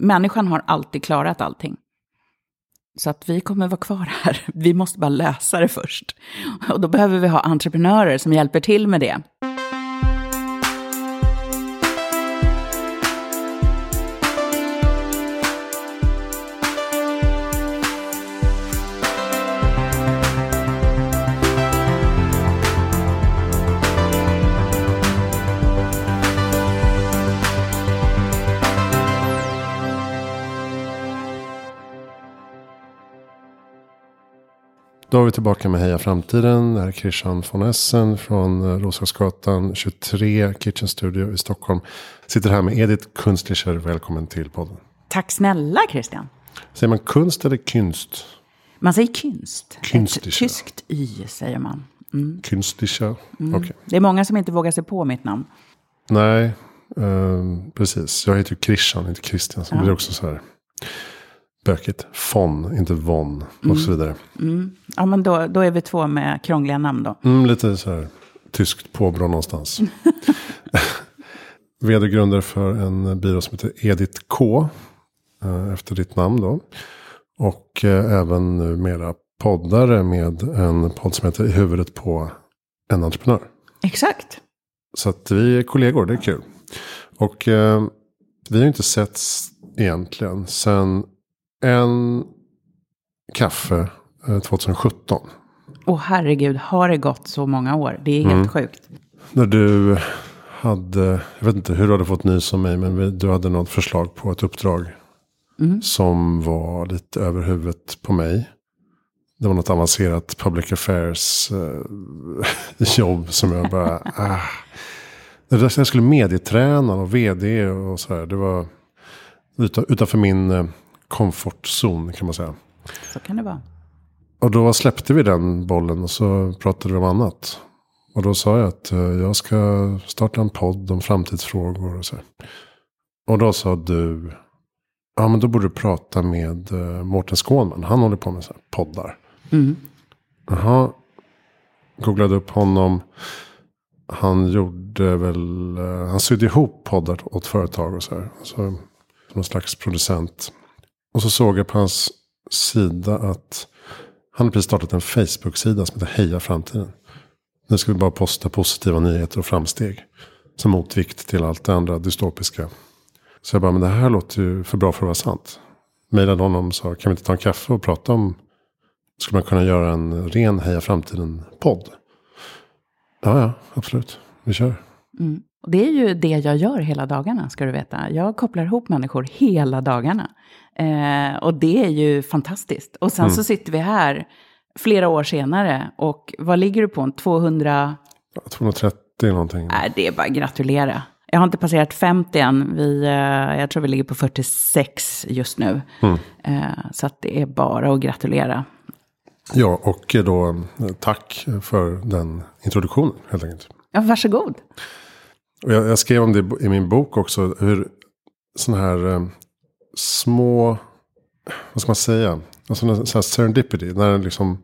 Människan har alltid klarat allting. Så att vi kommer vara kvar här. Vi måste bara lösa det först. Och då behöver vi ha entreprenörer som hjälper till med det. Då är vi tillbaka med Heja Framtiden. Det här är Christian von Essen från eh, Roslagsgatan 23 Kitchen Studio i Stockholm. Sitter här med Edith Kunstlicher. Välkommen till podden. Tack snälla Christian. Säger man kunst eller kynst? Man säger kynst. Künstlicher. Ett tyskt y säger man. Mm. Kunstlicher? Okej. Det är många som inte vågar sig på mitt namn. Nej, ehm, precis. Jag heter ju Christian, inte Christian. Så det blir också så här bökigt. Von, inte von. Och så vidare. Ja, men då, då är vi två med krångliga namn då. Mm, lite så här tyskt påbrå någonstans. Vd grundare för en byrå som heter Edith K. eh, Efter ditt namn då. Och eh, även numera poddare med en podd som heter I huvudet på en entreprenör. Exakt. Så att vi är kollegor, det är kul. Och eh, vi har ju inte setts egentligen sen en kaffe eh, 2017. Åh herregud, har det gått så många år? Det är helt sjukt. När du hade, jag vet inte hur du hade fått nys om mig, men du hade något förslag på ett uppdrag. Som var lite över huvudet på mig. Det var något avancerat public affairs eh, jobb som jag bara, ah. Jag skulle medieträna och vd och sådär. Det var utan, utanför min eh, komfortzon kan man säga. Så kan det vara. Och då släppte vi den bollen och så pratade vi om annat. Och då sa jag att eh, jag ska starta en podd om framtidsfrågor och så. Och då sa du, ja men då borde du prata med uh, Mårten Skånman. Han håller på med så här poddar. Jaha, googlade upp honom. Han gjorde väl, eh, han sydde ihop poddar åt företag och så här. Så, någon slags producent. Och så såg jag på hans sida att han har precis startat en Facebook-sida som heter Heja Framtiden. Nu ska vi bara posta positiva nyheter och framsteg. Som motvikt till allt det andra dystopiska. Så jag bara, men det här låter ju för bra för att vara sant. Mejlade honom och sa, kan vi inte ta en kaffe och prata om, skulle man kunna göra en ren Heja Framtiden-podd? Ja, ja, absolut. Vi kör. Mm. Och det är ju det jag gör hela dagarna, ska du veta. Jag kopplar ihop människor hela dagarna. Eh, och det är ju fantastiskt. Och sen så sitter vi här flera år senare och vad ligger du på? En 200? Ja, 230 någonting. Nej, det är bara att gratulera. Jag har inte passerat 50 än. Vi, eh, jag tror vi ligger på 46 just nu. Eh, så att det är bara att gratulera. Ja, och då eh, tack för den introduktionen helt enkelt. Ja, varsågod. Och jag, jag skrev om det i min bok också. Hur sådana här eh, små, vad ska man säga? Alltså så här serendipity. När liksom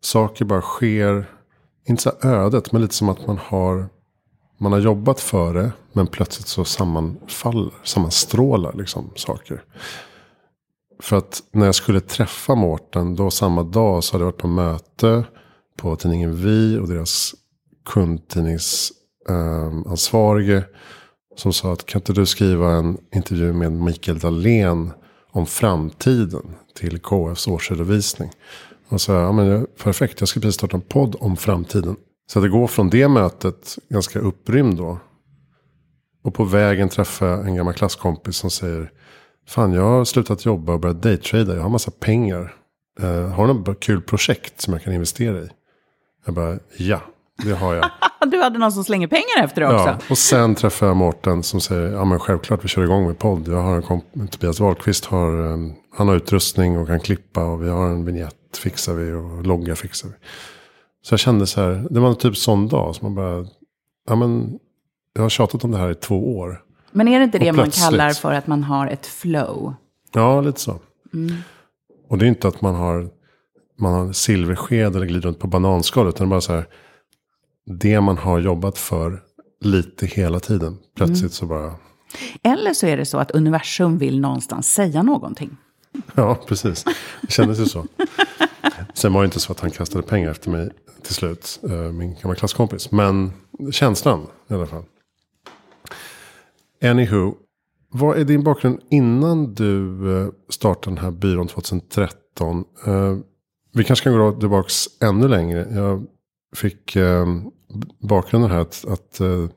saker bara sker. Inte så ödet, men lite som att man har, man har jobbat för det. Men plötsligt så sammanfaller, sammanstrålar liksom saker. För att när jag skulle träffa Mårten då samma dag så hade jag varit på möte på tidningen Vi och deras kundtidnings. Ehm, ansvarige som sa att kan inte du skriva en intervju med Mikael Dahlén om framtiden till KFs årsredovisning. Och så ja men jag- perfekt, jag ska precis starta en podd om framtiden. Så det går från det mötet ganska upprymd då. Och på vägen träffar jag en gammal klasskompis som säger Fan jag har slutat jobba och börjat daytrada. Jag har massa pengar. Eh, har du något kul projekt som jag kan investera i? Jag bara ja, det har jag. Du hade någon som slänger pengar efter det också. Ja, och sen träffar jag Mårten som säger, ja men självklart vi kör igång med podd. Jag har en komp- Tobias Wahlqvist har, eh, han har utrustning och kan klippa och vi har en vignett fixar vi och logga fixar vi. Så jag kände så här, det var en typ sån dag som man bara, ja men jag har tjatat om det här i två år. Men är det inte det man kallar för att man har ett flow? Ja, lite så. Och det är inte att man har, man har silversked eller glider runt på bananskal. Utan bara så här, det man har jobbat för lite hela tiden. Plötsligt så bara Eller så är det så att universum vill någonstans säga någonting. Ja, precis. Det kändes ju så. Sen var det inte så att han kastade pengar efter mig till slut. eh, Min gamla klasskompis. Men känslan i alla fall. Anywho. Vad är din bakgrund innan du eh, startade den här byrån 2013? Eh, Vi kanske kan gå tillbaka ännu längre. Jag fick eh, bakgrunden här att, att eh,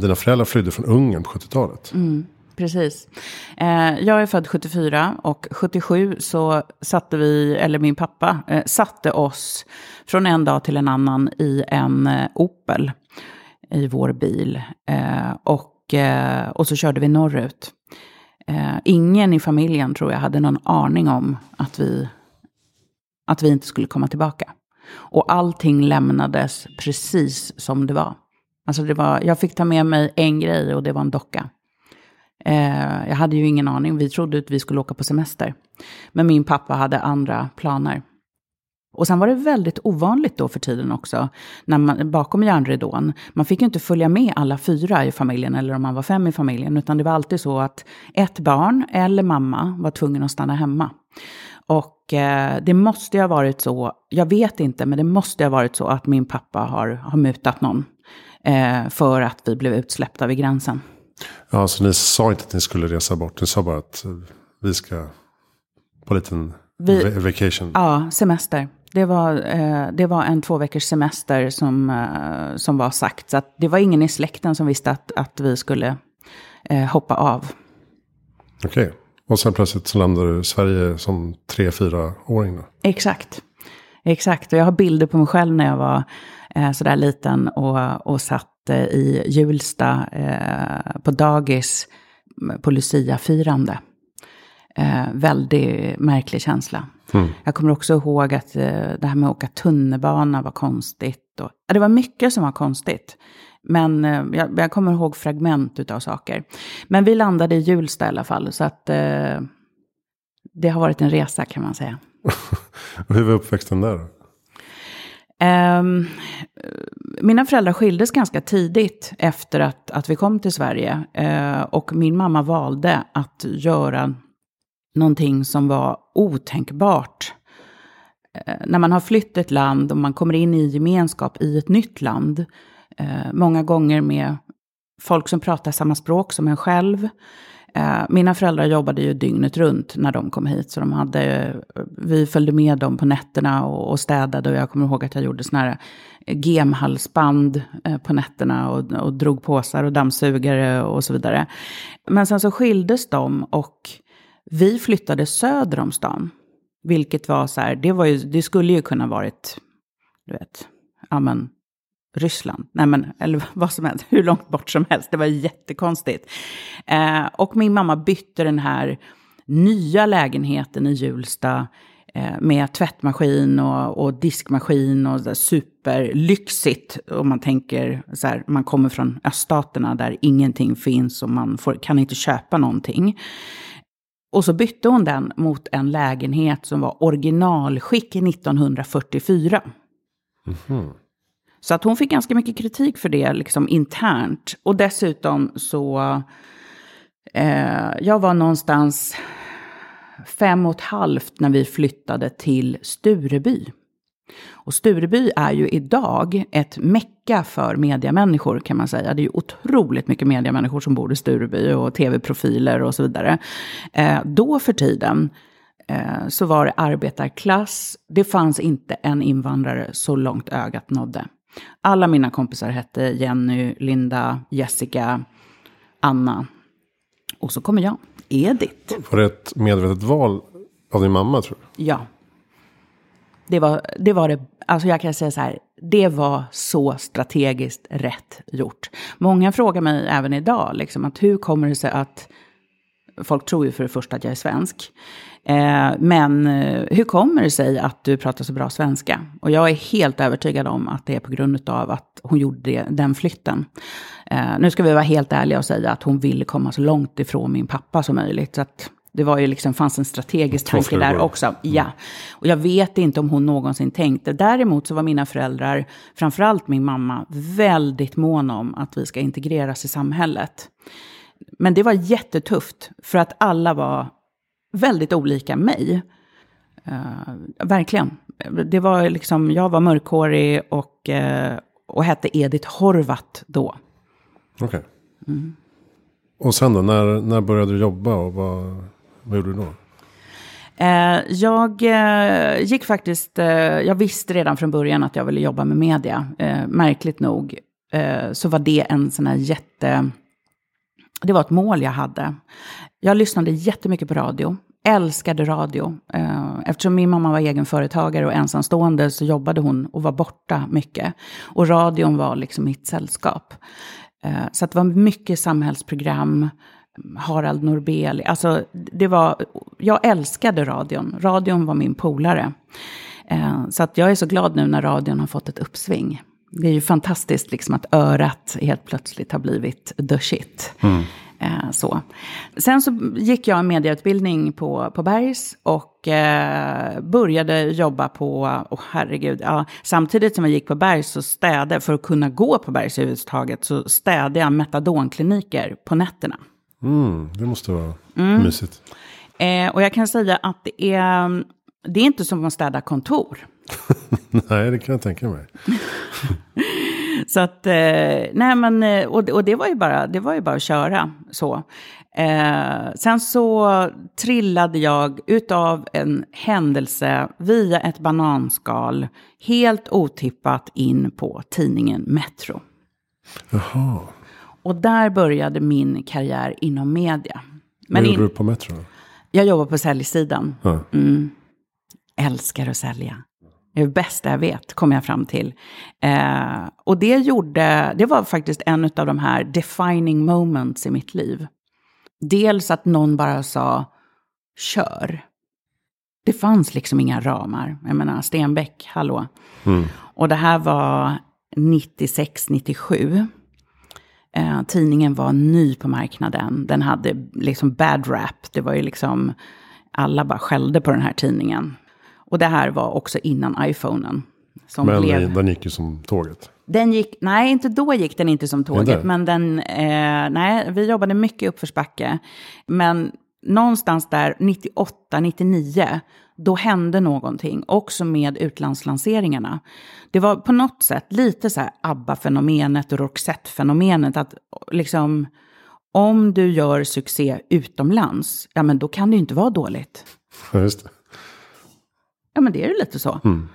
dina föräldrar flydde från Ungern på 70-talet. Mm, precis. Eh, jag är född 74 och 77 så satte vi, eller min pappa, eh, satte oss från en dag till en annan i en eh, Opel i vår bil. Eh, och, eh, och så körde vi norrut. Eh, ingen i familjen tror jag hade någon aning om att vi, att vi inte skulle komma tillbaka. Och allting lämnades precis som det var. Alltså det var, jag fick ta med mig en grej och det var en docka. Eh, jag hade ju ingen aning, vi trodde att vi skulle åka på semester. Men min pappa hade andra planer. Och sen var det väldigt ovanligt då för tiden också, när man, bakom järnridån. Man fick ju inte följa med alla fyra i familjen, eller om man var fem i familjen, utan det var alltid så att ett barn eller mamma var tvungen att stanna hemma. Och eh, det måste ju ha varit så, jag vet inte, men det måste ha varit så att min pappa har, har mutat någon eh, för att vi blev utsläppta vid gränsen. Ja, så ni sa inte att ni skulle resa bort. Ni sa bara att eh, vi ska på en liten Vi- va- vacation. Ja, semester. Det var, eh, det var en två veckors semester som, eh, som var sagt. Så det var ingen i släkten som visste att, att vi skulle eh, hoppa av. Okej. Och sen plötsligt så landade du i Sverige som tre, fyra åring då. Exakt. Exakt. Och jag har bilder på mig själv när jag var eh, sådär liten och, och satt eh, i Hjulsta eh, på dagis på Lucia-firande. Eh, väldigt märklig känsla. Jag kommer också ihåg att eh, det här med att åka tunnelbana var konstigt. Och, ja, det var mycket som var konstigt. Men eh, jag, jag kommer ihåg fragment utav saker. Men vi landade i Hjulsta i alla fall. Så att eh, det har varit en resa kan man säga. Hur var uppväxten där? Ehm, mina föräldrar skildes ganska tidigt efter att, att vi kom till Sverige. Eh, och min mamma valde att göra någonting som var otänkbart. Eh, när man har flytt ett land och man kommer in i gemenskap i ett nytt land, eh, många gånger med folk som pratar samma språk som en själv. Eh, mina föräldrar jobbade ju dygnet runt när de kom hit, så de hade, vi följde med dem på nätterna och, städade. Och jag kommer ihåg att jag gjorde såna här gemhalsband på nätterna och, och drog påsar och dammsugare och så vidare. Men sen så skildes de och vi flyttade söder om stan. Vilket var så här, det, var ju, det skulle ju kunna varit, du vet, ja men, Ryssland. Nej men, eller vad som helst, hur långt bort som helst. Det var jättekonstigt. Eh, och min mamma bytte den här nya lägenheten i Hjulsta eh, med tvättmaskin och, och diskmaskin och så superlyxigt. Om man tänker så här, man kommer från öststaterna där ingenting finns och man får, kan inte köpa någonting. Och så bytte hon den mot en lägenhet som var originalskick 1944. Så att hon fick ganska mycket kritik för det liksom internt. Och dessutom så, eh, jag var någonstans fem och ett halvt när vi flyttade till Stureby. Och Stureby är ju idag ett mecka för mediamänniskor kan man säga. Det är ju otroligt mycket mediamänniskor som bor i Stureby och tv-profiler och så vidare. Eh, då för tiden eh, så var det arbetarklass. Det fanns inte en invandrare så långt ögat nådde. Alla mina kompisar hette Jenny, Linda, Jessica, Anna. Och så kommer jag, Edith. Var det ett medvetet val av din mamma tror du? Ja. Det var, det var det, alltså jag kan säga så här, det var så strategiskt rätt gjort. Många frågar mig även idag, liksom, att hur kommer det sig att, folk tror ju för det första att jag är svensk, eh, men eh, hur kommer det sig att du pratar så bra svenska? Och jag är helt övertygad om att det är på grund av att hon gjorde det, den flytten. Eh, nu ska vi vara helt ärliga och säga att hon ville komma så långt ifrån min pappa som möjligt. Så att det var ju liksom, fanns en strategisk Två tanke där också. Ja. Och jag vet inte om hon någonsin tänkte. Däremot så var mina föräldrar, framförallt min mamma, väldigt måna om att vi ska integreras i samhället. men det var jättetufft för att alla var väldigt olika mig. Uh, verkligen. Det var liksom, jag var mörkhårig och, uh, och hette Edith Horvat då. Okej. Okay. Mm. Och sen då, när, när började du jobba och vad, vad gjorde du då? Eh, jag eh, gick faktiskt, eh, jag visste redan från början att jag ville jobba med media. märkligt nog så var det en sån här jätte det var ett mål jag hade. Jag lyssnade jättemycket på radio, älskade radio. Eftersom min mamma var egenföretagare och ensamstående så jobbade hon och var borta mycket. Och radion var liksom mitt sällskap. Så det var mycket samhällsprogram, Harald Norbeli. Alltså, det var, jag älskade radion. Radion var min polare. Eh, så att jag är så glad nu när radion har fått ett uppsving det är ju fantastiskt liksom att örat helt plötsligt har blivit the shit. Mm. Eh, så. Sen så gick jag en medieutbildning på, på Bergs och eh, började jobba på, oh, herregud, ja, samtidigt som jag gick på Bergs så städade, för att kunna gå på Bergs överhuvudtaget, så städade jag metadonkliniker på nätterna. Mm, det måste vara mm. mysigt. Eh, och jag kan säga att det är, det är inte som att städa kontor. Nej, det kan jag tänka mig. så att, eh, nej men, eh, och, och det var ju bara, det var ju bara att köra så. Eh, sen så trillade jag utav en händelse via ett bananskal helt otippat in på tidningen Metro. Jaha. Och där började min karriär inom media. Men Vad gjorde in... du på Metro? Jag jobbar på säljsidan. Ja. Mm. Älskar att sälja. Det är det bästa jag vet, kom jag fram till. Eh, och det gjorde, det var faktiskt en av de här defining moments i mitt liv. Dels att någon bara sa, kör. Det fanns liksom inga ramar. Jag menar, Stenbeck, hallå. Mm. Och det här var 96, 97. Eh, tidningen var ny på marknaden. Den hade liksom bad rap. Det var ju liksom, alla bara skällde på den här tidningen. Och det här var också innan iPhonen. Som men blev... den gick ju som tåget. Den gick, nej, inte då gick den inte som tåget. Men den, eh, nej, vi jobbade mycket uppförsbacke. Men någonstans där 98, 99, då hände någonting. Också med utlandslanseringarna. Det var på något sätt lite så här ABBA-fenomenet och Roxette-fenomenet. Att liksom, om du gör succé utomlands, ja men då kan det ju inte vara dåligt. Just det. Ja, men det är ju lite så. Mm.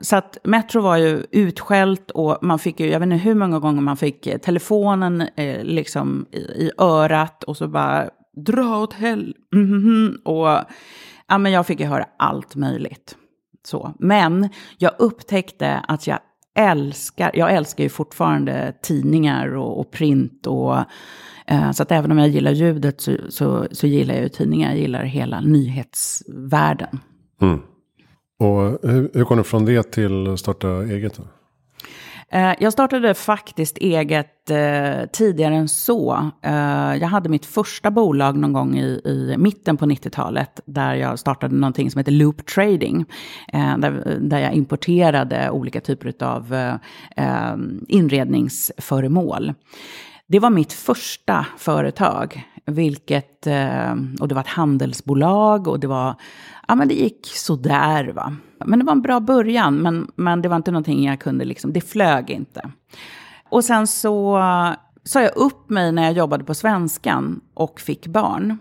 Så att Metro var ju utskällt och man fick ju, jag vet inte hur många gånger man fick telefonen eh, liksom i, i, örat och så bara dra åt hell. Mm -hmm. Och ja, men jag fick ju höra allt möjligt. Så. Men jag upptäckte att jag älskar, jag älskar ju fortfarande tidningar och, och print och eh, så att även om jag gillar ljudet så, så, så, gillar jag ju tidningar, jag gillar hela nyhetsvärlden. Mm. Och hur, hur kom du från det till att starta eget? Då? Eh, jag startade faktiskt eget eh, tidigare än så. Eh, jag hade mitt första bolag någon gång i, i mitten på 90-talet där jag startade någonting som heter Loop Trading. Eh, där, där jag importerade olika typer av eh, eh inredningsföremål. Det var mitt första företag, vilket, eh, och det var ett handelsbolag och det var ja men det gick sådär va. Men det var en bra början, men, men det var inte någonting jag kunde liksom, det flög inte. Och sen så sa jag upp mig när jag jobbade på Svenskan och fick barn.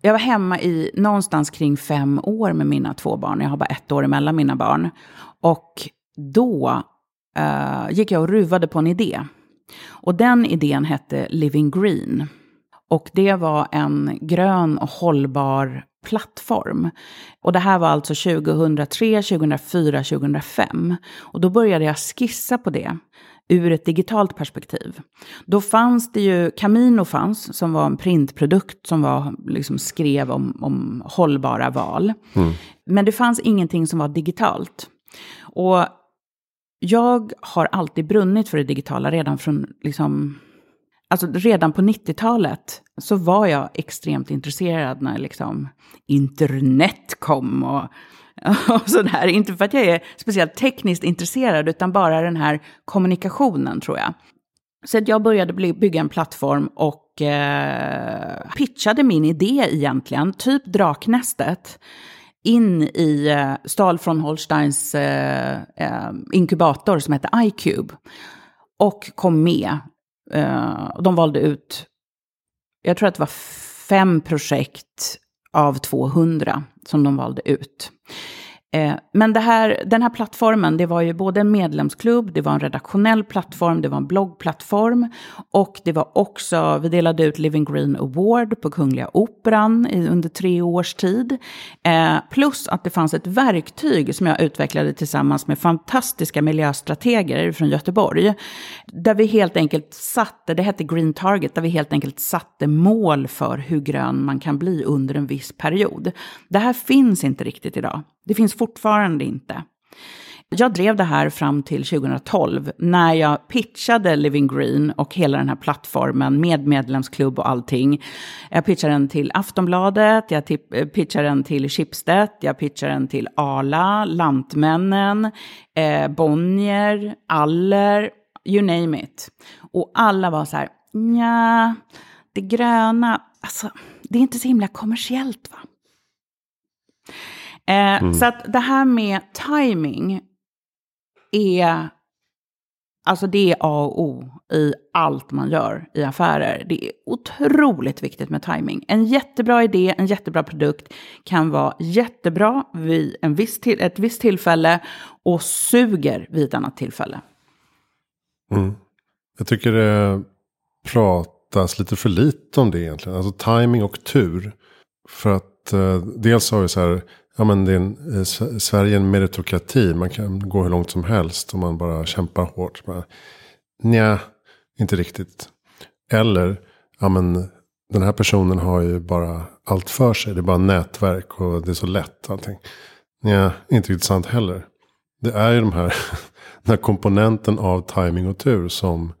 Jag var hemma i någonstans kring fem år med mina två barn. Jag har bara ett år emellan mina barn. Och då uh, gick jag och ruvade på en idé. Och den idén hette Living Green. Och det var en grön och hållbar plattform. Och det här var alltså 2003, 2004, 2005. Och då började jag skissa på det ur ett digitalt perspektiv. Då fanns det ju, Camino fanns, som var en printprodukt som var, liksom skrev om, om hållbara val. Mm. Men det fanns ingenting som var digitalt. Och jag har alltid brunnit för det digitala redan från liksom, Alltså redan på 90-talet så var jag extremt intresserad när liksom internet kom och, och sådär. Inte för att jag är speciellt tekniskt intresserad utan bara den här kommunikationen tror jag. Så jag började bygga en plattform och eh, pitchade min idé egentligen, typ Draknästet, in i, eh, från Holsteins eh, eh, inkubator som heter iCube. Och kom med. Uh, de valde ut, jag tror att det var fem projekt av 200 som de valde ut. Eh, men det här, den här plattformen, det var ju både en medlemsklubb, det var en redaktionell plattform, det var en bloggplattform och det var också, vi delade ut Living Green Award på Kungliga Operan under tre års tid. Eh, plus att det fanns ett verktyg som jag utvecklade tillsammans med fantastiska miljöstrateger från Göteborg. Där vi helt enkelt satte, det hette Green Target, där vi helt enkelt satte mål för hur grön man kan bli under en viss period. Det här finns inte riktigt idag. Det finns fortfarande inte. Jag drev det här fram till 2012 när jag pitchade Living Green och hela den här plattformen med medlemsklubb och allting. Jag pitchade den till Aftonbladet, jag eh, pitchade den till Schibsted, jag pitchade den till Arla, Lantmännen, eh, Bonnier, Aller, you name it. Och alla var så här, ja, det gröna, alltså, det är inte så himla kommersiellt va? Eh, mm. Så att det här med timing är, alltså det är A och O i allt man gör i affärer. Det är otroligt viktigt med timing. En jättebra idé, en jättebra produkt kan vara jättebra vid en viss till, ett visst tillfälle och suger vid ett annat tillfälle. Mm. Jag tycker det pratas lite för lite om det egentligen. Alltså timing och tur. För att eh, dels har vi så här Ja men det är en, eh, Sverige är en meritokrati. Man kan gå hur långt som helst om man bara kämpar hårt. Nja, inte riktigt. Eller, ja men den här personen har ju bara allt för sig. Det är bara nätverk och det är så lätt allting. Nja, inte riktigt sant heller. Det är ju de här, den här komponenten av timing och tur som,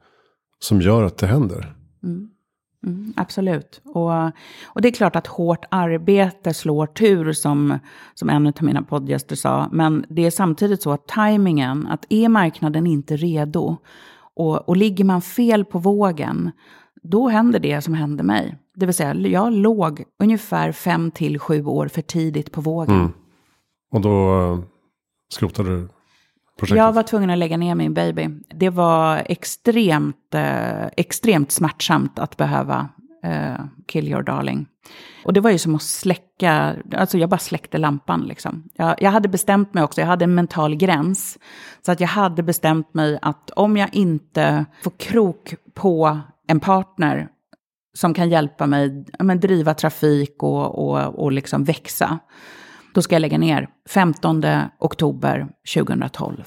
som gör att det händer. Mm. Mm, absolut. Och, och det är klart att hårt arbete slår tur, som, som en av mina poddgäster sa. Men det är samtidigt så att tajmingen, att är marknaden inte redo och, och ligger man fel på vågen, då händer det som hände mig. Det vill säga, jag låg ungefär fem till sju år för tidigt på vågen. Mm. Och då eh, skrotade du projektet? Jag var tvungen att lägga ner min baby. Det var extremt, eh, extremt smärtsamt att behöva eh, kill your darling. Och det var ju som att släcka, alltså jag bara släckte lampan liksom. Jag, jag hade bestämt mig också, jag hade en mental gräns. Så att jag hade bestämt mig att om jag inte får krok på en partner som kan hjälpa mig men, driva trafik och, och, och liksom växa då ska jag lägga ner 15 oktober 2012.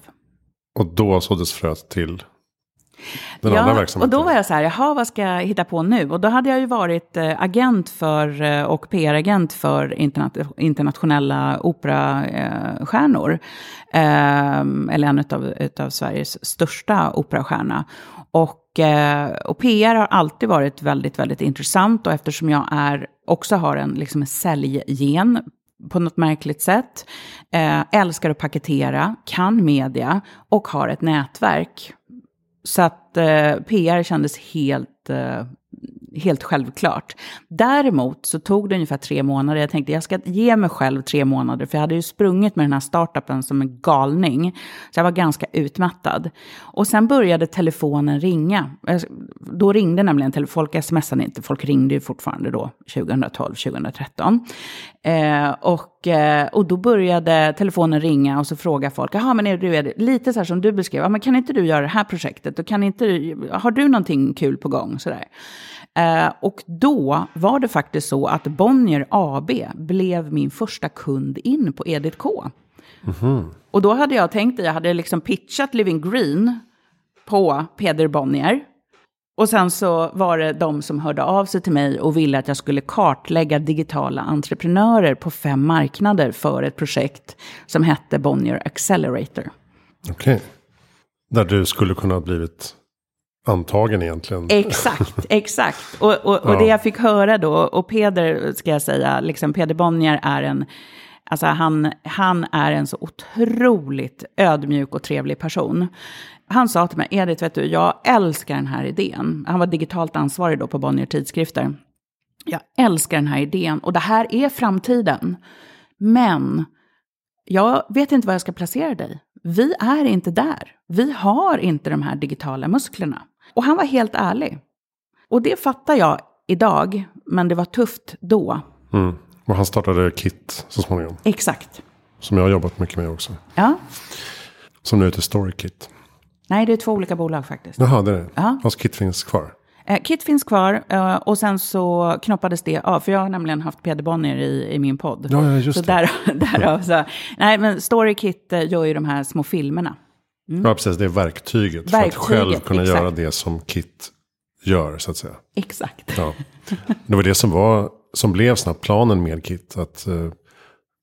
Och då såddes fröet till den ja, andra verksamheten? och då var jag så här, jaha, vad ska jag hitta på nu? Och då hade jag ju varit eh, agent för, eh, och PR-agent för internationella operastjärnor. Ehm, eller en av utav Sveriges största operastjärna. Och, eh, och PR har alltid varit väldigt, väldigt intressant. Och eftersom jag är, också har en, liksom en säljgen på något märkligt sätt, eh, älskar att paketera, kan media och har ett nätverk. Så att eh, PR kändes helt eh, helt självklart. Däremot så tog det ungefär tre månader. Jag tänkte jag ska ge mig själv tre månader, för jag hade ju sprungit med den här startupen som en galning. Så jag var ganska utmattad. Och sen började telefonen ringa. Då ringde nämligen, folk smsade inte, folk ringde ju fortfarande då, 2012, 2013. Eh, och, eh, och då började telefonen ringa och så frågade folk, jaha men är du, är lite så här som du beskrev, men kan inte du göra det här projektet? Och kan inte, har du någonting kul på gång? Så där. Eh, och då var det faktiskt så att Bonnier AB blev min första kund in på Edith K. Mm-hmm. Och då hade jag tänkt, jag hade liksom pitchat Living Green på Peder Bonnier. Och sen så var det de som hörde av sig till mig och ville att jag skulle kartlägga digitala entreprenörer på fem marknader för ett projekt som hette Bonnier Accelerator. Okej. Okay. Där du skulle kunna ha blivit antagen egentligen. Exakt, exakt. Och, och, och ja. det jag fick höra då, och Peder ska jag säga, liksom Peder Bonnier är en, alltså han, han är en så otroligt ödmjuk och trevlig person. Han sa till mig, Edith, vet du, jag älskar den här idén. Han var digitalt ansvarig då på Bonnier Tidskrifter. Jag älskar den här idén och det här är framtiden. Men jag vet inte var jag ska placera dig. Vi är inte där. Vi har inte de här digitala musklerna. Och han var helt ärlig. Och det fattar jag idag, men det var tufft då. Mm. Och han startade KIT så småningom. Exakt. Som jag har jobbat mycket med också. Ja. Som nu heter StoryKit. Nej, det är två olika bolag faktiskt. Jaha, det är det. Ja. Fast KIT finns kvar. Eh, Kit finns kvar eh, och sen så knoppades det av, för jag har nämligen haft Peder Bonnier i, i min podd. Ja, ja just så det. där, därav så, nej men StoryKit eh, gör ju de här små filmerna. Ja, precis. Det är verktyget. För att Verktyget, själv kunna exakt. göra det som KIT gör, så att säga. Exakt. Ja. Det var det som, var, som blev snabbt planen med KIT. Att eh,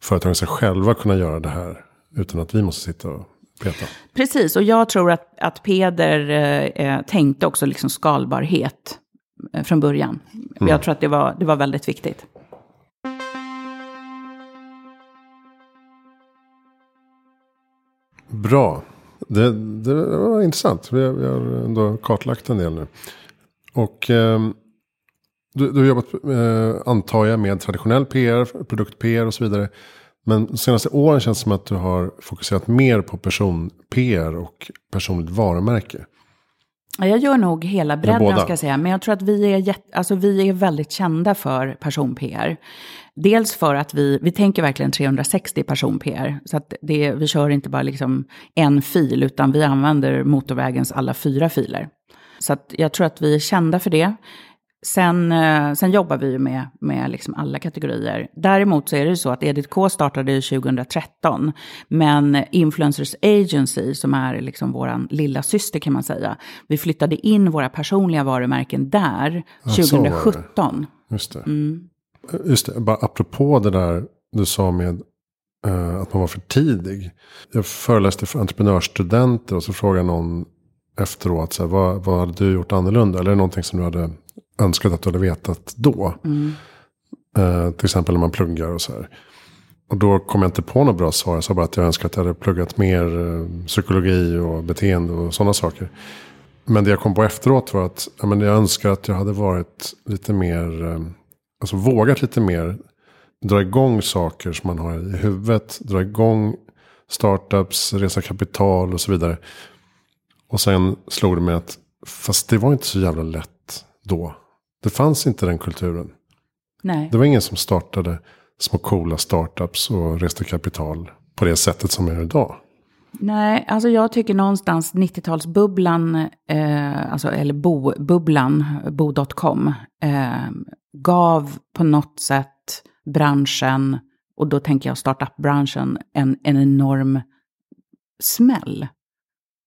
företagen ska själva kunna göra det här. Utan att vi måste sitta och peta. Precis, och jag tror att, att Peder eh, eh, tänkte också liksom skalbarhet eh, från början. Jag tror att det var, det var väldigt viktigt. Bra. Det, det var intressant. Vi har, vi har ändå kartlagt en del nu. Och ehm, du, du har jobbat, eh, antar jag, med traditionell PR, produkt-PR och så vidare. Men de senaste åren känns det som att du har fokuserat mer på person-PR och personligt varumärke. Ja, Jag gör nog hela bredden ska jag säga, men jag tror att vi är, alltså, vi är väldigt kända för person-PR. Dels för att vi, vi tänker verkligen 360 person-PR, så att det, vi kör inte bara liksom en fil, utan vi använder motorvägens alla fyra filer. Så att jag tror att vi är kända för det. Sen, eh, sen jobbar vi ju med, med liksom alla kategorier. Däremot så är det ju så att Edith K startade ju 2013. Men Influencers Agency, som är liksom vår lilla syster kan man säga. Vi flyttade in våra personliga varumärken där Ja, så var det. 2017. Just det. Mm. Just det, bara apropå det där du sa med eh, att man var för tidig. Jag föreläste för entreprenörsstudenter och så frågade någon efteråt, så här, vad, vad hade du gjort annorlunda? Eller är det någonting som du hade önskat att du hade vetat då? Eh, till exempel när man pluggar och så här. Och då kom jag inte på något bra svar. Jag sa bara att jag önskar att jag hade pluggat mer eh, psykologi och beteende och sådana saker. Men det jag kom på efteråt var att ja, men jag önskar att jag hade varit lite mer, eh, alltså vågat lite mer dra igång saker som man har i huvudet. Dra igång startups, resa kapital och så vidare. Och sen slog det mig att fast det var inte så jävla lätt då. Det fanns inte den kulturen. Nej. Det var ingen som startade små coola startups och reste kapital på det sättet som är idag. Nej, alltså jag tycker någonstans 90-talsbubblan, eh, alltså, eller bo-bubblan, bo.com, eh, gav på något sätt branschen, och då tänker jag startup-branschen, en, en enorm smäll.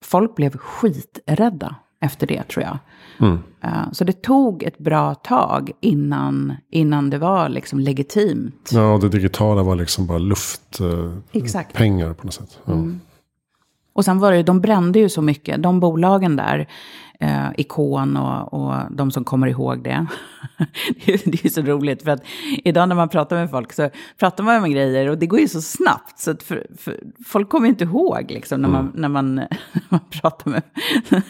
Folk blev skiträdda efter det tror jag. Mm. Eh, så det tog ett bra tag innan, innan det var liksom legitimt. Ja, och det digitala var liksom bara luftpengar pengar på något sätt. Ja. Och sen var det, de brände ju så mycket, de bolagen där, eh, Ikon och, och de som kommer ihåg det. det är det är så roligt, för att idag när man pratar med folk så pratar man med grejer och det går ju så snabbt. Så att för, för, folk kommer inte ihåg liksom, när, man, när, man, när man pratar med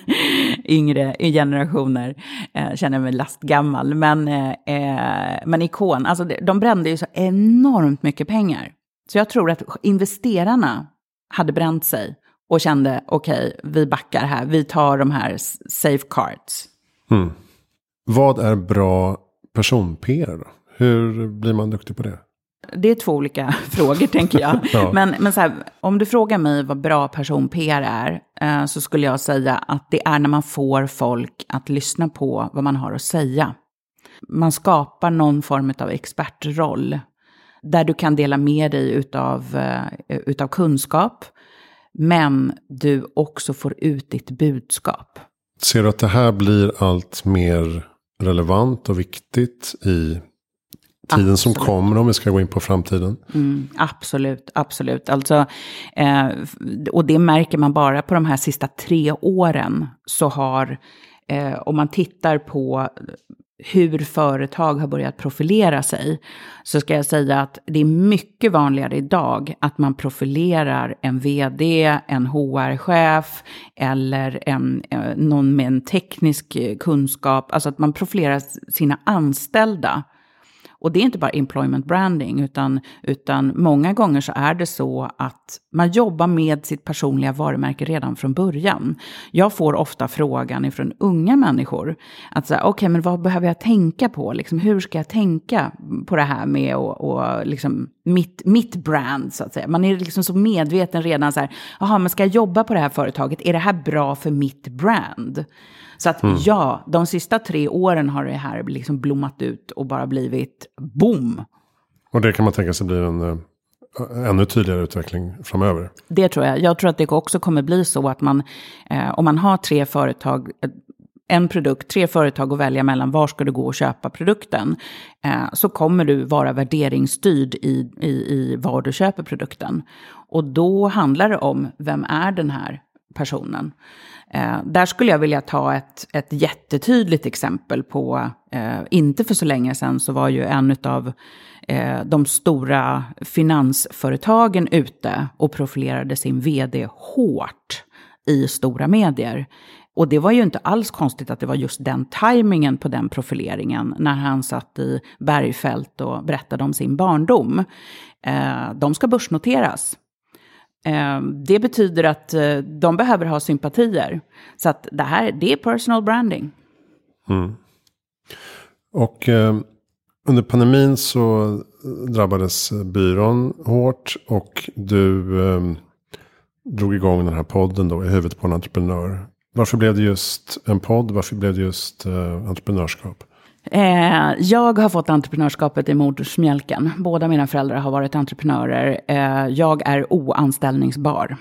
yngre generationer. Eh, känner mig lastgammal. Men, eh, eh, men Ikon, alltså de brände ju så enormt mycket pengar. Så jag tror att investerarna hade bränt sig och kände okej, vi backar här, vi tar de här s- safecards. Mm. Vad är bra person-PR? Hur blir man duktig på det? Det är två olika frågor tänker jag. Ja. Men, men så här, om du frågar mig vad bra person-PR är, eh, så skulle jag säga att det är när man får folk att lyssna på vad man har att säga. Man skapar någon form av expertroll, där du kan dela med dig utav, eh, utav kunskap, men du också får ut ditt budskap. Ser du att det här blir allt mer relevant och viktigt i tiden som Absolut. kommer om vi ska gå in på framtiden? Mm, absolut, absolut. Alltså, eh, och det märker man bara på de här sista tre åren. Så har, eh, om man tittar på hur företag har börjat profilera sig, så ska jag säga att det är mycket vanligare idag att man profilerar en vd, en HR-chef eller en, eh, någon med en teknisk eh, kunskap, alltså att man profilerar sina anställda och det är inte bara employment branding, utan, utan många gånger så är det så att man jobbar med sitt personliga varumärke redan från början. Jag får ofta frågan ifrån unga människor, att säga, okej, okay, men vad behöver jag tänka på? Liksom, hur ska jag tänka på det här med och, och liksom, mitt, mitt brand, så att säga. Man är liksom så medveten redan så här, jaha, men ska jag jobba på det här företaget? Är det här bra för mitt brand? Så att mm. ja, de sista tre åren har det här liksom blommat ut och bara blivit boom. Och det kan man tänka sig blir en uh, ännu tydligare utveckling framöver. Det tror jag. Jag tror att det också kommer bli så att man, uh, om man har tre företag, en produkt, tre företag att välja mellan, var ska du gå och köpa produkten? Eh, så kommer du vara värderingsstyrd i, i, i var du köper produkten. Och då handlar det om, vem är den här personen? Eh, där skulle jag vilja ta ett, ett jättetydligt exempel på, eh, inte för så länge sedan så var ju en av eh, de stora finansföretagen ute och profilerade sin vd hårt i stora medier. Och det var ju inte alls konstigt att det var just den tajmingen på den profileringen när han satt i Bergfält och berättade om sin barndom. Eh, de ska börsnoteras. Ehm, det betyder att eh, de behöver ha sympatier. Så att det här, det är personal branding. Mm. Och eh, under pandemin så eh, drabbades eh, byrån hårt och du eh, drog igång den här podden då i huvudet på en entreprenör. Varför blev det just en podd? Varför blev det just eh, entreprenörskap? Eh, jag har fått entreprenörskapet i modersmjälken. Båda mina föräldrar har varit entreprenörer. Eh, jag är oanställningsbar.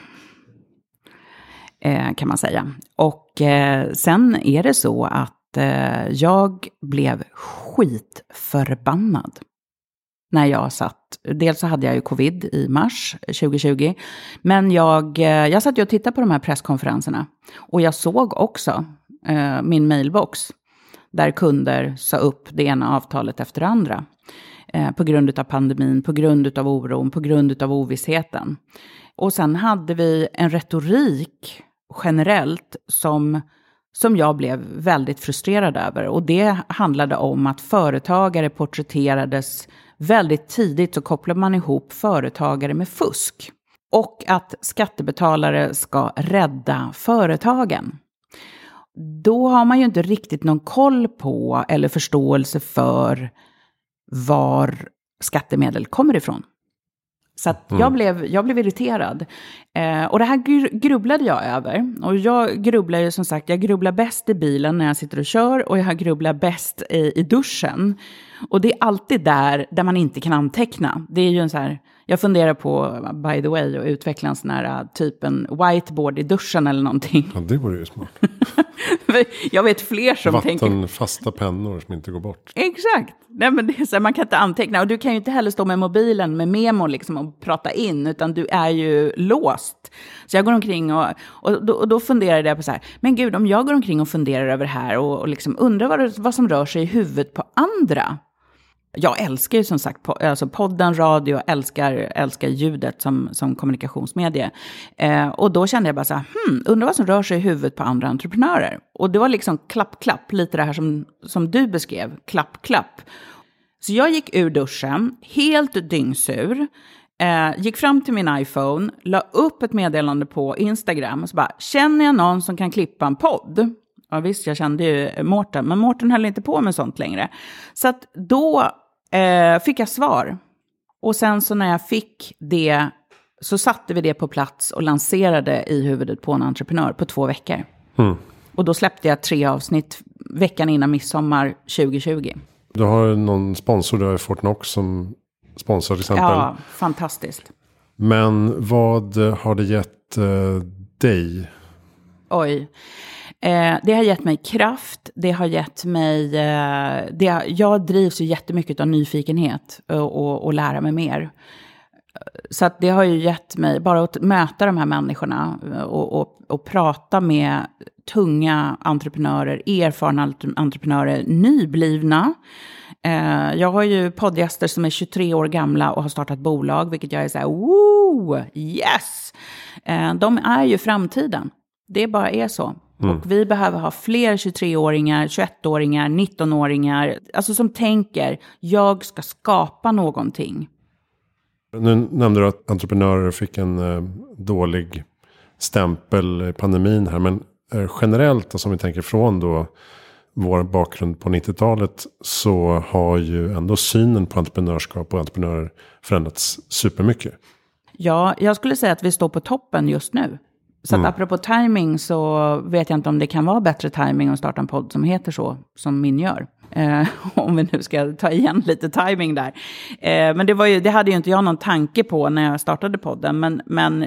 Eh, kan man säga. Och eh, sen är det så att eh, jag blev skitförbannad. När jag satt, dels så hade jag ju covid i mars 2020. Men jag, eh, jag satt ju och tittade på de här presskonferenserna. Och jag såg också eh, min mailbox där kunder sa upp det ena avtalet efter det andra. Eh, på grund av pandemin, på grund av oron, på grund av ovissheten. Och sen hade vi en retorik generellt som, som jag blev väldigt frustrerad över. Och det handlade om att företagare porträtterades väldigt tidigt så kopplar man ihop företagare med fusk. Och att skattebetalare ska rädda företagen då har man ju inte riktigt någon koll på eller förståelse för var skattemedel kommer ifrån. Så mm. jag, blev, jag blev irriterad. Eh, och det här grubblade jag över. Och jag grubblar ju som sagt, jag grubblar bäst i bilen när jag sitter och kör och jag grubblar bäst i, i duschen. Och det är alltid där, där man inte kan anteckna. Det är ju en så här, jag funderar på, by the way, att utveckla en sån här typ en whiteboard i duschen eller någonting. Ja, det vore ju smart. jag vet fler som Vatten, tänker... Vattenfasta pennor som inte går bort. Exakt. Nej, men det är så här, man kan inte anteckna. Och du kan ju inte heller stå med mobilen med memo liksom, och prata in, utan du är ju låst. Så jag går omkring och, och, då, och då funderade jag på så här, men gud, om jag går omkring och funderar över det här och, och liksom undrar vad, vad som rör sig i huvudet på andra, jag älskar ju som sagt alltså podden, radio, älskar, älskar ljudet som, som kommunikationsmedie. Eh, och då kände jag bara så här, hmm, undrar vad som rör sig i huvudet på andra entreprenörer. Och det var liksom klapp, klapp, lite det här som, som du beskrev, klapp, klapp. Så jag gick ur duschen, helt dyngsur. Eh, gick fram till min iPhone, la upp ett meddelande på Instagram och så bara, känner jag någon som kan klippa en podd? Ja visst, jag kände ju Mårten, men Mårten höll inte på med sånt längre. Så att då eh, fick jag svar. Och sen så när jag fick det så satte vi det på plats och lanserade i huvudet på en entreprenör på två veckor. Mm. Och då släppte jag tre avsnitt veckan innan midsommar 2020. Du har någon sponsor, du har Fortnox som sponsor till exempel. Ja, fantastiskt. Men vad har det gett eh, dig? Oj. Eh, det har gett mig kraft, det har gett mig... Eh, det, jag drivs ju jättemycket av nyfikenhet och, och, och lära mig mer. Så att det har ju gett mig, bara att möta de här människorna eh, och, och, och prata med tunga entreprenörer, erfarna entreprenörer, nyblivna. Eh, jag har ju poddgäster som är 23 år gamla och har startat bolag, vilket jag är så här, woo, yes! Eh, de är ju framtiden. Det bara är så. Mm. Och vi behöver ha fler 23-åringar, 21-åringar, 19-åringar, alltså som tänker, jag ska skapa någonting. Nu nämnde du att entreprenörer fick en eh, dålig stämpel i pandemin här. Men eh, generellt, alltså om vi tänker från då vår bakgrund på 90-talet. Så har ju ändå synen på entreprenörskap och entreprenörer förändrats supermycket. Ja, jag skulle säga att vi står på toppen just nu. Så att mm. apropå timing så vet jag inte om det kan vara bättre timing att starta en podd som heter så, som min gör. Eh, om vi nu ska ta igen lite timing där. Eh, men det, var ju, det hade ju inte jag någon tanke på när jag startade podden. Men, men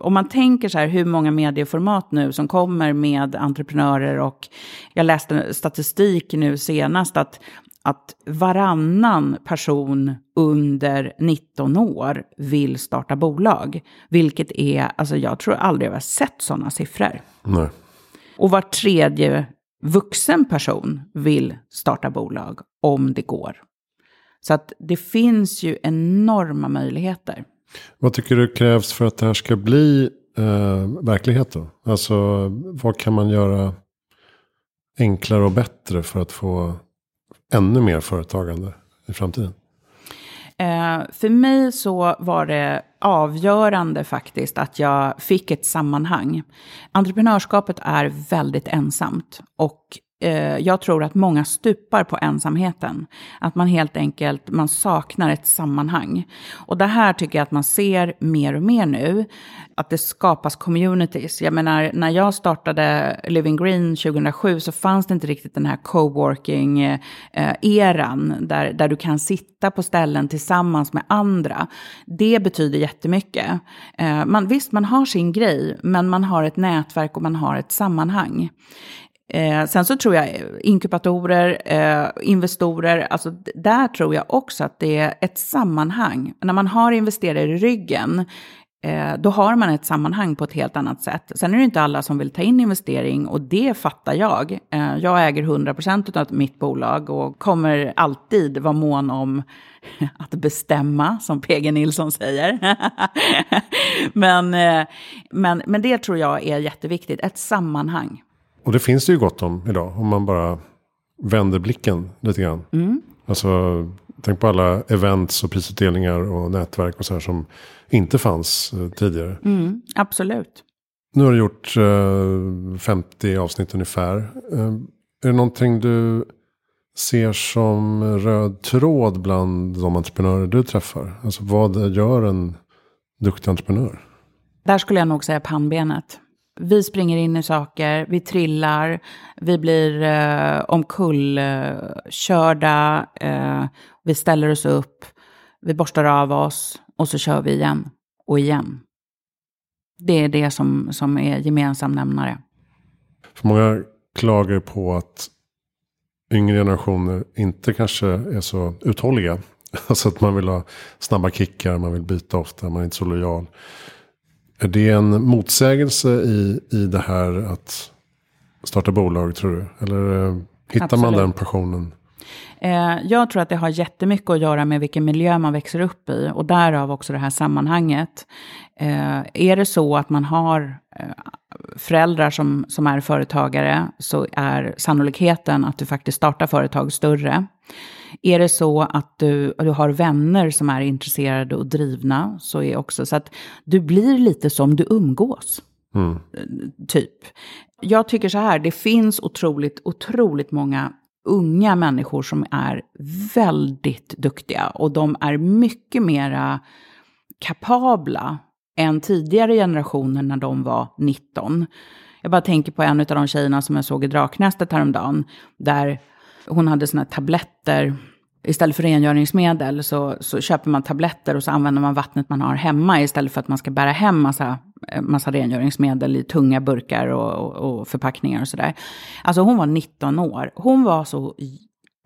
om man tänker så här, hur många medieformat nu som kommer med entreprenörer och jag läste statistik nu senast att att varannan person under 19 år vill starta bolag. Vilket är, alltså jag tror aldrig jag har sett sådana siffror. Nej. Och var tredje vuxen person vill starta bolag om det går. Så att det finns ju enorma möjligheter. Vad tycker du krävs för att det här ska bli eh, verklighet då? Alltså vad kan man göra enklare och bättre för att få ännu mer företagande i framtiden? Eh, för mig så var det avgörande faktiskt att jag fick ett sammanhang. Entreprenörskapet är väldigt ensamt och Eh, jag tror att många stupar på ensamheten. Att man helt enkelt man saknar ett sammanhang. Och det här tycker jag att man ser mer och mer nu. Att det skapas communities. Jag menar, när jag startade Living Green 2007 så fanns det inte riktigt den här coworking-eran. Eh, där, där du kan sitta på ställen tillsammans med andra. Det betyder jättemycket. Eh, man, visst, man har sin grej, men man har ett nätverk och man har ett sammanhang. Eh, sen så tror jag eh, inkubatorer, eh, investorer, alltså där tror jag också att det är ett sammanhang. När man har investerare i ryggen, eh, då har man ett sammanhang på ett helt annat sätt. Sen är det inte alla som vill ta in investering och det fattar jag. Eh, jag äger 100% av mitt bolag och kommer alltid vara mån om att bestämma, som PG Nilsson säger. men, eh, men, men det tror jag är jätteviktigt, ett sammanhang. Och det finns det ju gott om idag. Om man bara vänder blicken lite grann. Mm. Alltså, tänk på alla events och prisutdelningar och nätverk och så här som inte fanns eh, tidigare. Mm, absolut. Nu har du gjort eh, 50 avsnitt ungefär. Eh, är det någonting du ser som röd tråd bland de entreprenörer du träffar? Alltså vad gör en duktig entreprenör? Där skulle jag nog säga pannbenet. Vi springer in i saker, vi trillar, vi blir eh, omkullkörda, eh, eh, vi ställer oss upp, vi borstar av oss och så kör vi igen och igen. Det är det som, som är gemensam nämnare. För många klagar på att yngre generationer inte kanske är så uthålliga. Alltså att man vill ha snabba kickar, man vill byta ofta, man är inte så lojal. Är det en motsägelse i, i det här att starta bolag tror du? Eller eh, hittar Absolut. man den passionen? Eh, jag tror att det har jättemycket att göra med vilken miljö man växer upp i och därav också det här sammanhanget. Eh, är det så att man har föräldrar som, som är företagare så är sannolikheten att du faktiskt startar företag större. Är det så att du, du har vänner som är intresserade och drivna så är också så att du blir lite som du umgås. Mm. Typ. Jag tycker så här, det finns otroligt, otroligt många unga människor som är väldigt duktiga och de är mycket mera kapabla än tidigare generationer när de var 19. Jag bara tänker på en av de tjejerna som jag såg i Draknästet häromdagen, där hon hade såna tabletter. Istället för rengöringsmedel så, så köper man tabletter och så använder man vattnet man har hemma istället för att man ska bära hem massa, eh, massa rengöringsmedel i tunga burkar och, och, och förpackningar och sådär. Alltså hon var 19 år. Hon var så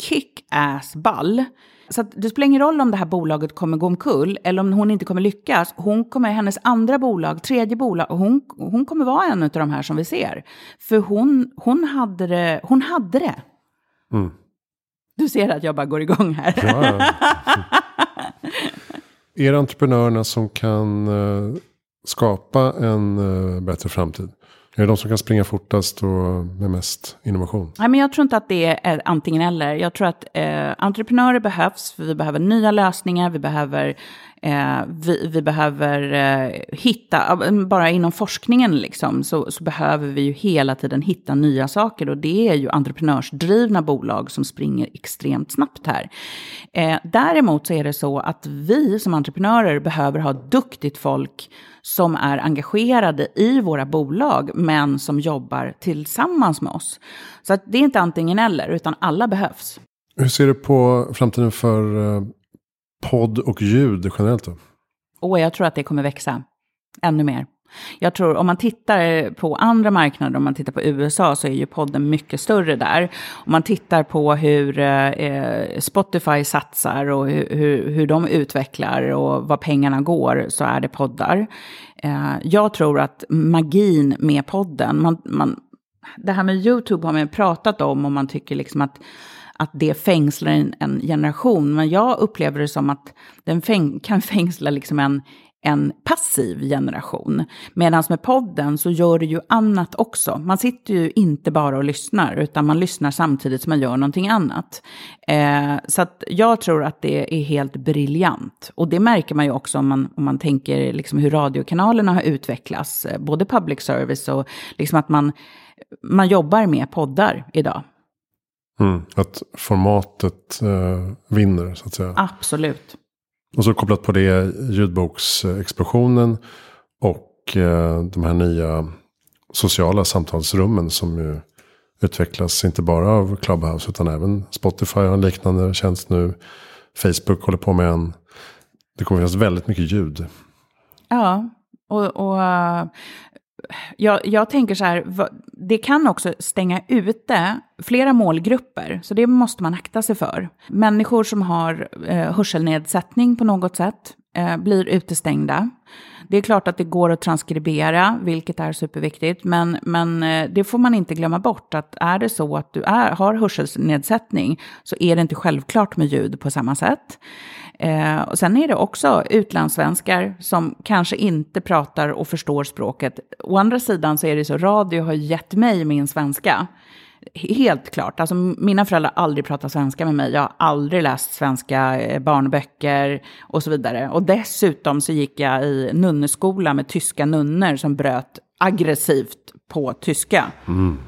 kick-ass ball. Så att det spelar ingen roll om det här bolaget kommer gå omkull eller om hon inte kommer lyckas. Hon kommer, hennes andra bolag, tredje bolag, hon, hon kommer vara en av de här som vi ser. För hon, hon hade det. Hon hade det. Mm. Du ser att jag bara går igång här. Ja, ja. Är det entreprenörerna som kan eh, skapa en eh, bättre framtid? Är det de som kan springa fortast och med mest innovation? Nej, men jag tror inte att det är antingen eller. Jag tror att eh, entreprenörer behövs, för vi behöver nya lösningar, vi behöver, Eh, vi, vi, behöver eh, hitta, bara inom forskningen liksom, så, så, behöver vi ju hela tiden hitta nya saker. Och det är ju entreprenörsdrivna bolag som springer extremt snabbt här. Eh, däremot så är det så att vi som entreprenörer behöver ha duktigt folk som är engagerade i våra bolag, men som jobbar tillsammans med oss. Så att det är inte antingen eller, utan alla behövs. Hur ser du på framtiden för eh, podd och ljud generellt då? Och jag tror att det kommer växa ännu mer. Jag tror om man tittar på andra marknader, om man tittar på USA, så är ju podden mycket större där. Om man tittar på hur eh, eh Spotify satsar och hur, hur, hur de utvecklar och var pengarna går, så är det poddar. Eh, jag tror att magin med podden, man, man, det här med YouTube har man pratat om och man tycker liksom att att det fängslar en, en, generation. Men jag upplever det som att den fäng, kan fängsla liksom en, en passiv generation. Medan med podden så gör du ju annat också. Man sitter ju inte bara och lyssnar, utan man lyssnar samtidigt som man gör någonting annat. Eh, så att jag tror att det är helt briljant. Och det märker man ju också om man, om man tänker liksom hur radiokanalerna har utvecklats, eh, både public service och liksom att man, man jobbar med poddar idag. Mm, att formatet eh, vinner så att säga. Absolut. Och så kopplat på det ljudboksexplosionen och eh, de här nya sociala samtalsrummen som ju utvecklas inte bara av Clubhouse utan även Spotify har en liknande tjänst nu. Facebook håller på med en. Det kommer finnas väldigt mycket ljud. Ja, och, och jag, jag, tänker så här, det kan också stänga ute flera målgrupper, så det måste man akta sig för. Människor som har eh, hörselnedsättning på något sätt eh, blir utestängda. Det är klart att det går att transkribera, vilket är superviktigt, men, men eh, det får man inte glömma bort, att är det så att du är, har hörselnedsättning så är det inte självklart med ljud på samma sätt. Eh, och sen är det också utlandssvenskar som kanske inte pratar och förstår språket. Å andra sidan så är det så, radio har gett mig min svenska. Helt klart. Alltså, mina föräldrar har aldrig pratat svenska med mig. Jag har aldrig läst svenska eh, barnböcker och så vidare. Och dessutom så gick jag i nunneskola med tyska nunnor som bröt aggressivt på tyska. Mm.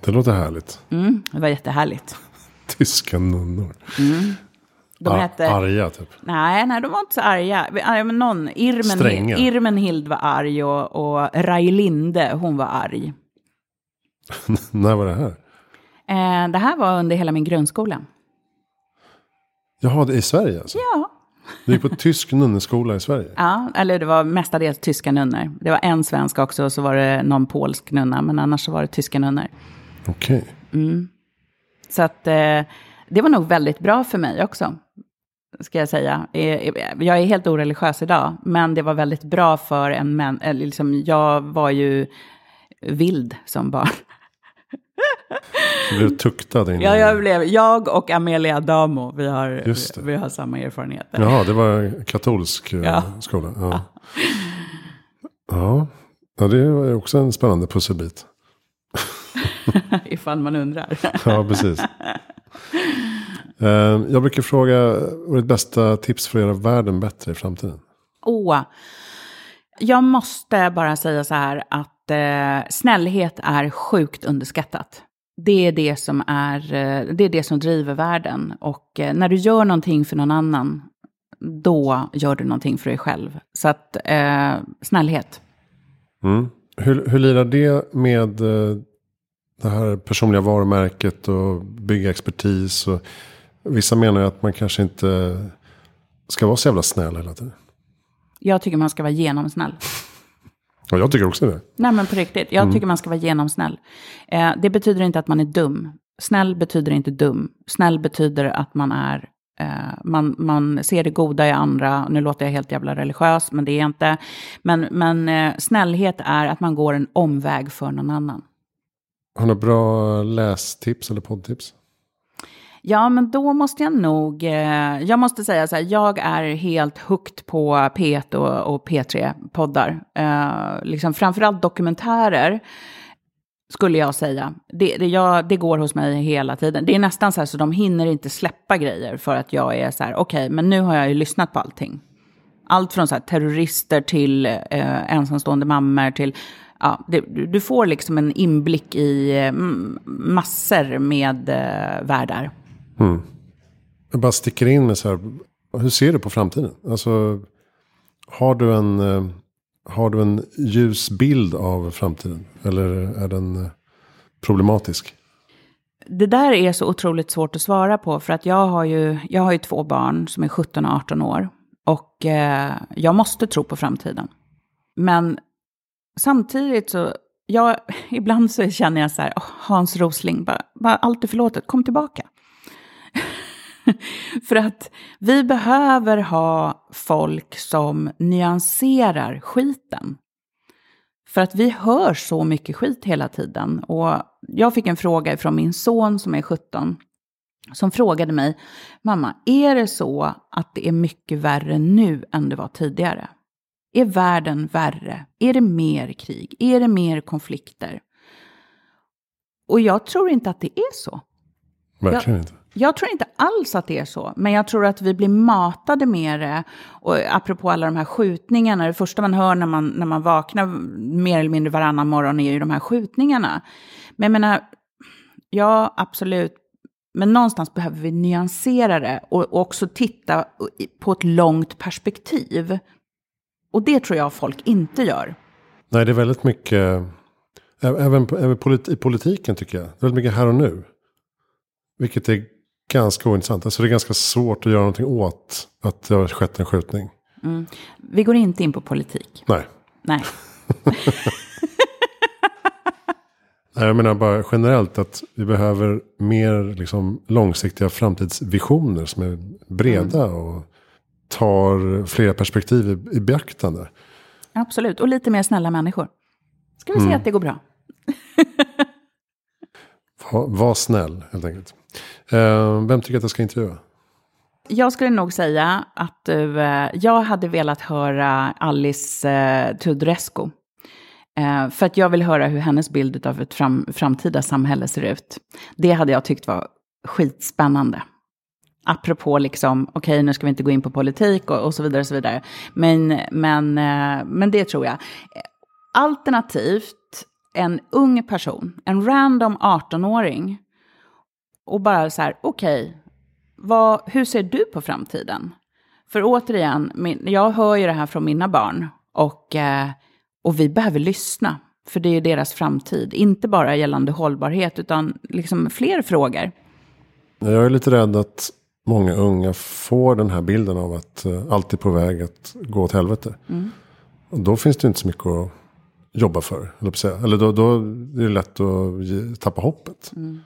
Det låter härligt. Mm, det var jättehärligt. tyska nunnor. Mm. De Ar hette... Arga typ? Nej, nej, de var inte så arga. Men någon, Irmen, Irmenhild var arg och, och Rajlinde, hon var arg. När var det här? Eh, det här var under hela min grundskola. Jaha, det är i Sverige alltså? Ja. Du gick på tysk nunneskola i Sverige? Ja, eller det var mestadels tyska nunnor. Det var en svensk också och så var det någon polsk nunna, men annars så var det tyska nunnor. Okej. Okay. Mm. Så att eh, det var nog väldigt bra för mig också ska jag säga. Jag är helt oreligiös idag, men det var väldigt bra för en män... Liksom, jag var ju vild som barn. Du blev tuktad? Ja, jag, blev, jag och Amelia Damo, vi har, vi har samma erfarenheter. Jaha, det var katolsk eh, ja. skola. Ja. ja. ja, det är också en spännande pusselbit. Ifall man undrar. ja, precis. Eh, jag brukar fråga, vad är ditt bästa tips för att göra världen bättre i framtiden? Åh, jag måste bara säga så här att eh, snällhet är sjukt underskattat. Det är det som, är, eh, det är det som driver världen. Och eh, när du gör någonting för någon annan, då gör du någonting för dig själv. Så att, eh, snällhet. Mm. Hur, hur lirar det med eh, det här personliga varumärket och bygga expertis? Och Vissa menar ju att man kanske inte ska vara så jävla snäll hela tiden. Jag tycker man ska vara genomsnäll. Ja, jag tycker också det. Nej, men på riktigt. Jag mm. tycker man ska vara genomsnäll. Eh, det betyder inte att man är dum. Snäll betyder inte dum. Snäll betyder att man är Eh, man, man ser det goda i andra, nu låter jag helt jävla religiös, men det är jag inte. Men, men eh, snällhet är att man går en omväg för någon annan. Har du bra lästips eller poddtips? Ja, men då måste jag nog, eh, jag måste säga så här, jag är helt hooked på P1 och, och P3-poddar. Eh, liksom framförallt dokumentärer skulle jag säga. Det, det, jag, det går hos mig hela tiden. Det är nästan så här så de hinner inte släppa grejer för att jag är så här, okej, okay, men nu har jag ju lyssnat på allting. Allt från så här, terrorister till eh, ensamstående mammor till, ja, det, du får liksom en inblick i eh, massor med eh, världar. Mm. Jag bara sticker in med så här, hur ser du på framtiden? Alltså, har du en, eh, har du en ljus bild av framtiden? Eller är den problematisk? Det där är så otroligt svårt att svara på. För att jag har ju, jag har ju två barn som är 17 och 18 år. Och eh, jag måste tro på framtiden. Men samtidigt så, jag, ibland så känner jag så här, oh, Hans Rosling, bara, bara allt är förlåtet, kom tillbaka. För att vi behöver ha folk som nyanserar skiten. För att vi hör så mycket skit hela tiden. Och jag fick en fråga från min son som är 17. Som frågade mig, mamma, är det så att det är mycket värre nu än det var tidigare? Är världen värre? Är det mer krig? Är det mer konflikter? Och jag tror inte att det är så. Verkligen inte. Jag tror inte alls att det är så, men jag tror att vi blir matade med det. Och apropå alla de här skjutningarna, det första man hör när man, när man vaknar mer eller mindre varannan morgon är ju de här skjutningarna. Men jag menar, ja absolut, men någonstans behöver vi nyansera det och också titta på ett långt perspektiv. Och det tror jag folk inte gör. Nej, det är väldigt mycket, även, även i politiken tycker jag, väldigt mycket här och nu. Vilket är ganska ointressant. Alltså det är ganska svårt att göra någonting åt att det har skett en skjutning. Mm. Vi går inte in på politik. Nej. Nej. Nej, jag menar bara generellt att vi behöver mer liksom, långsiktiga framtidsvisioner som är breda mm. och tar flera perspektiv i, i beaktande. Absolut, och lite mer snälla människor. Ska vi se mm. att det går bra. var, var snäll, helt enkelt. Uh, vem tycker att jag ska intervjua? Jag skulle nog säga att du, uh, jag hade velat höra Alice uh, Tudrescu. Uh, för att jag vill höra hur hennes bild av ett fram, framtida samhälle ser ut. Det hade jag tyckt var skitspännande. Apropå liksom, okej okay, nu ska vi inte gå in på politik och, och så vidare. Och så vidare. Men, men, eh, men det tror jag. Alternativt en ung person, en random 18-åring och bara så här, okej, okay, hur ser du på framtiden? För återigen, min, jag hör ju det här från mina barn och, eh, och vi behöver lyssna. För det är deras framtid, inte bara gällande hållbarhet utan liksom fler frågor. Jag är lite rädd att många unga får den här bilden av att eh, allt är på väg att gå åt helvete. Mm. Och då finns det inte så mycket att jobba för. Eller, eller då, då är det lätt att tappa hoppet. Mm.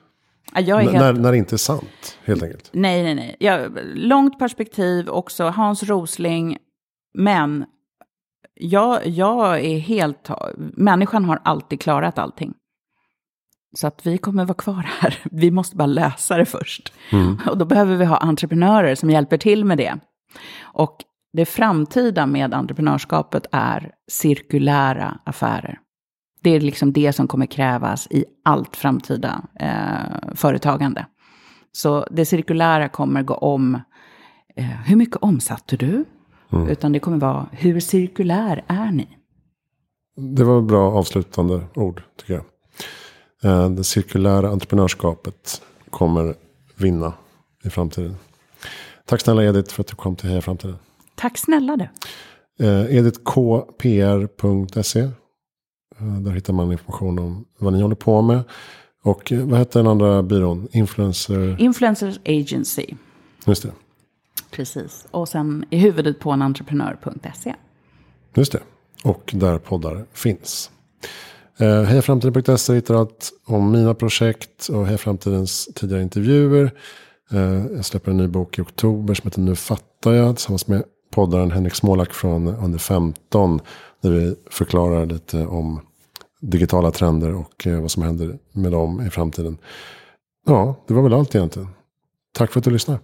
Helt... När, när det inte är sant, helt enkelt. Nej, nej, nej. Ja, långt perspektiv också. Hans Rosling. Men jag, jag är helt... Människan har alltid klarat allting. Så att vi kommer vara kvar här. Vi måste bara lösa det först. Mm. Och då behöver vi ha entreprenörer som hjälper till med det. Och det framtida med entreprenörskapet är cirkulära affärer. Det är liksom det som kommer krävas i allt framtida eh, företagande. Så det cirkulära kommer gå om, eh, hur mycket omsatte du? Mm. Utan det kommer vara, hur cirkulär är ni? Det var bra avslutande ord, tycker jag. Eh, det cirkulära entreprenörskapet kommer vinna i framtiden. Tack snälla Edith för att du kom till Heja Framtiden. Tack snälla du. Eh, edithkpr.se Eh, där hittar man information om vad ni håller på med. Och vad heter den andra byrån? Influencer? Influencers Agency. Just det. Precis. Och sen i huvudet på en entreprenör.se. Just det. Och där poddar finns. Eh, Hejaframtiden.se hittar allt om mina projekt och Heja Framtidens tidigare intervjuer. Eh, jag släpper en ny bok i oktober som heter Nu fattar jag. Tillsammans med poddaren Henrik Smålak från Under 15. Där vi förklarar lite om digitala trender och eh, vad som händer med dem i framtiden. Ja, det var väl allt egentligen. Tack för att du lyssnade.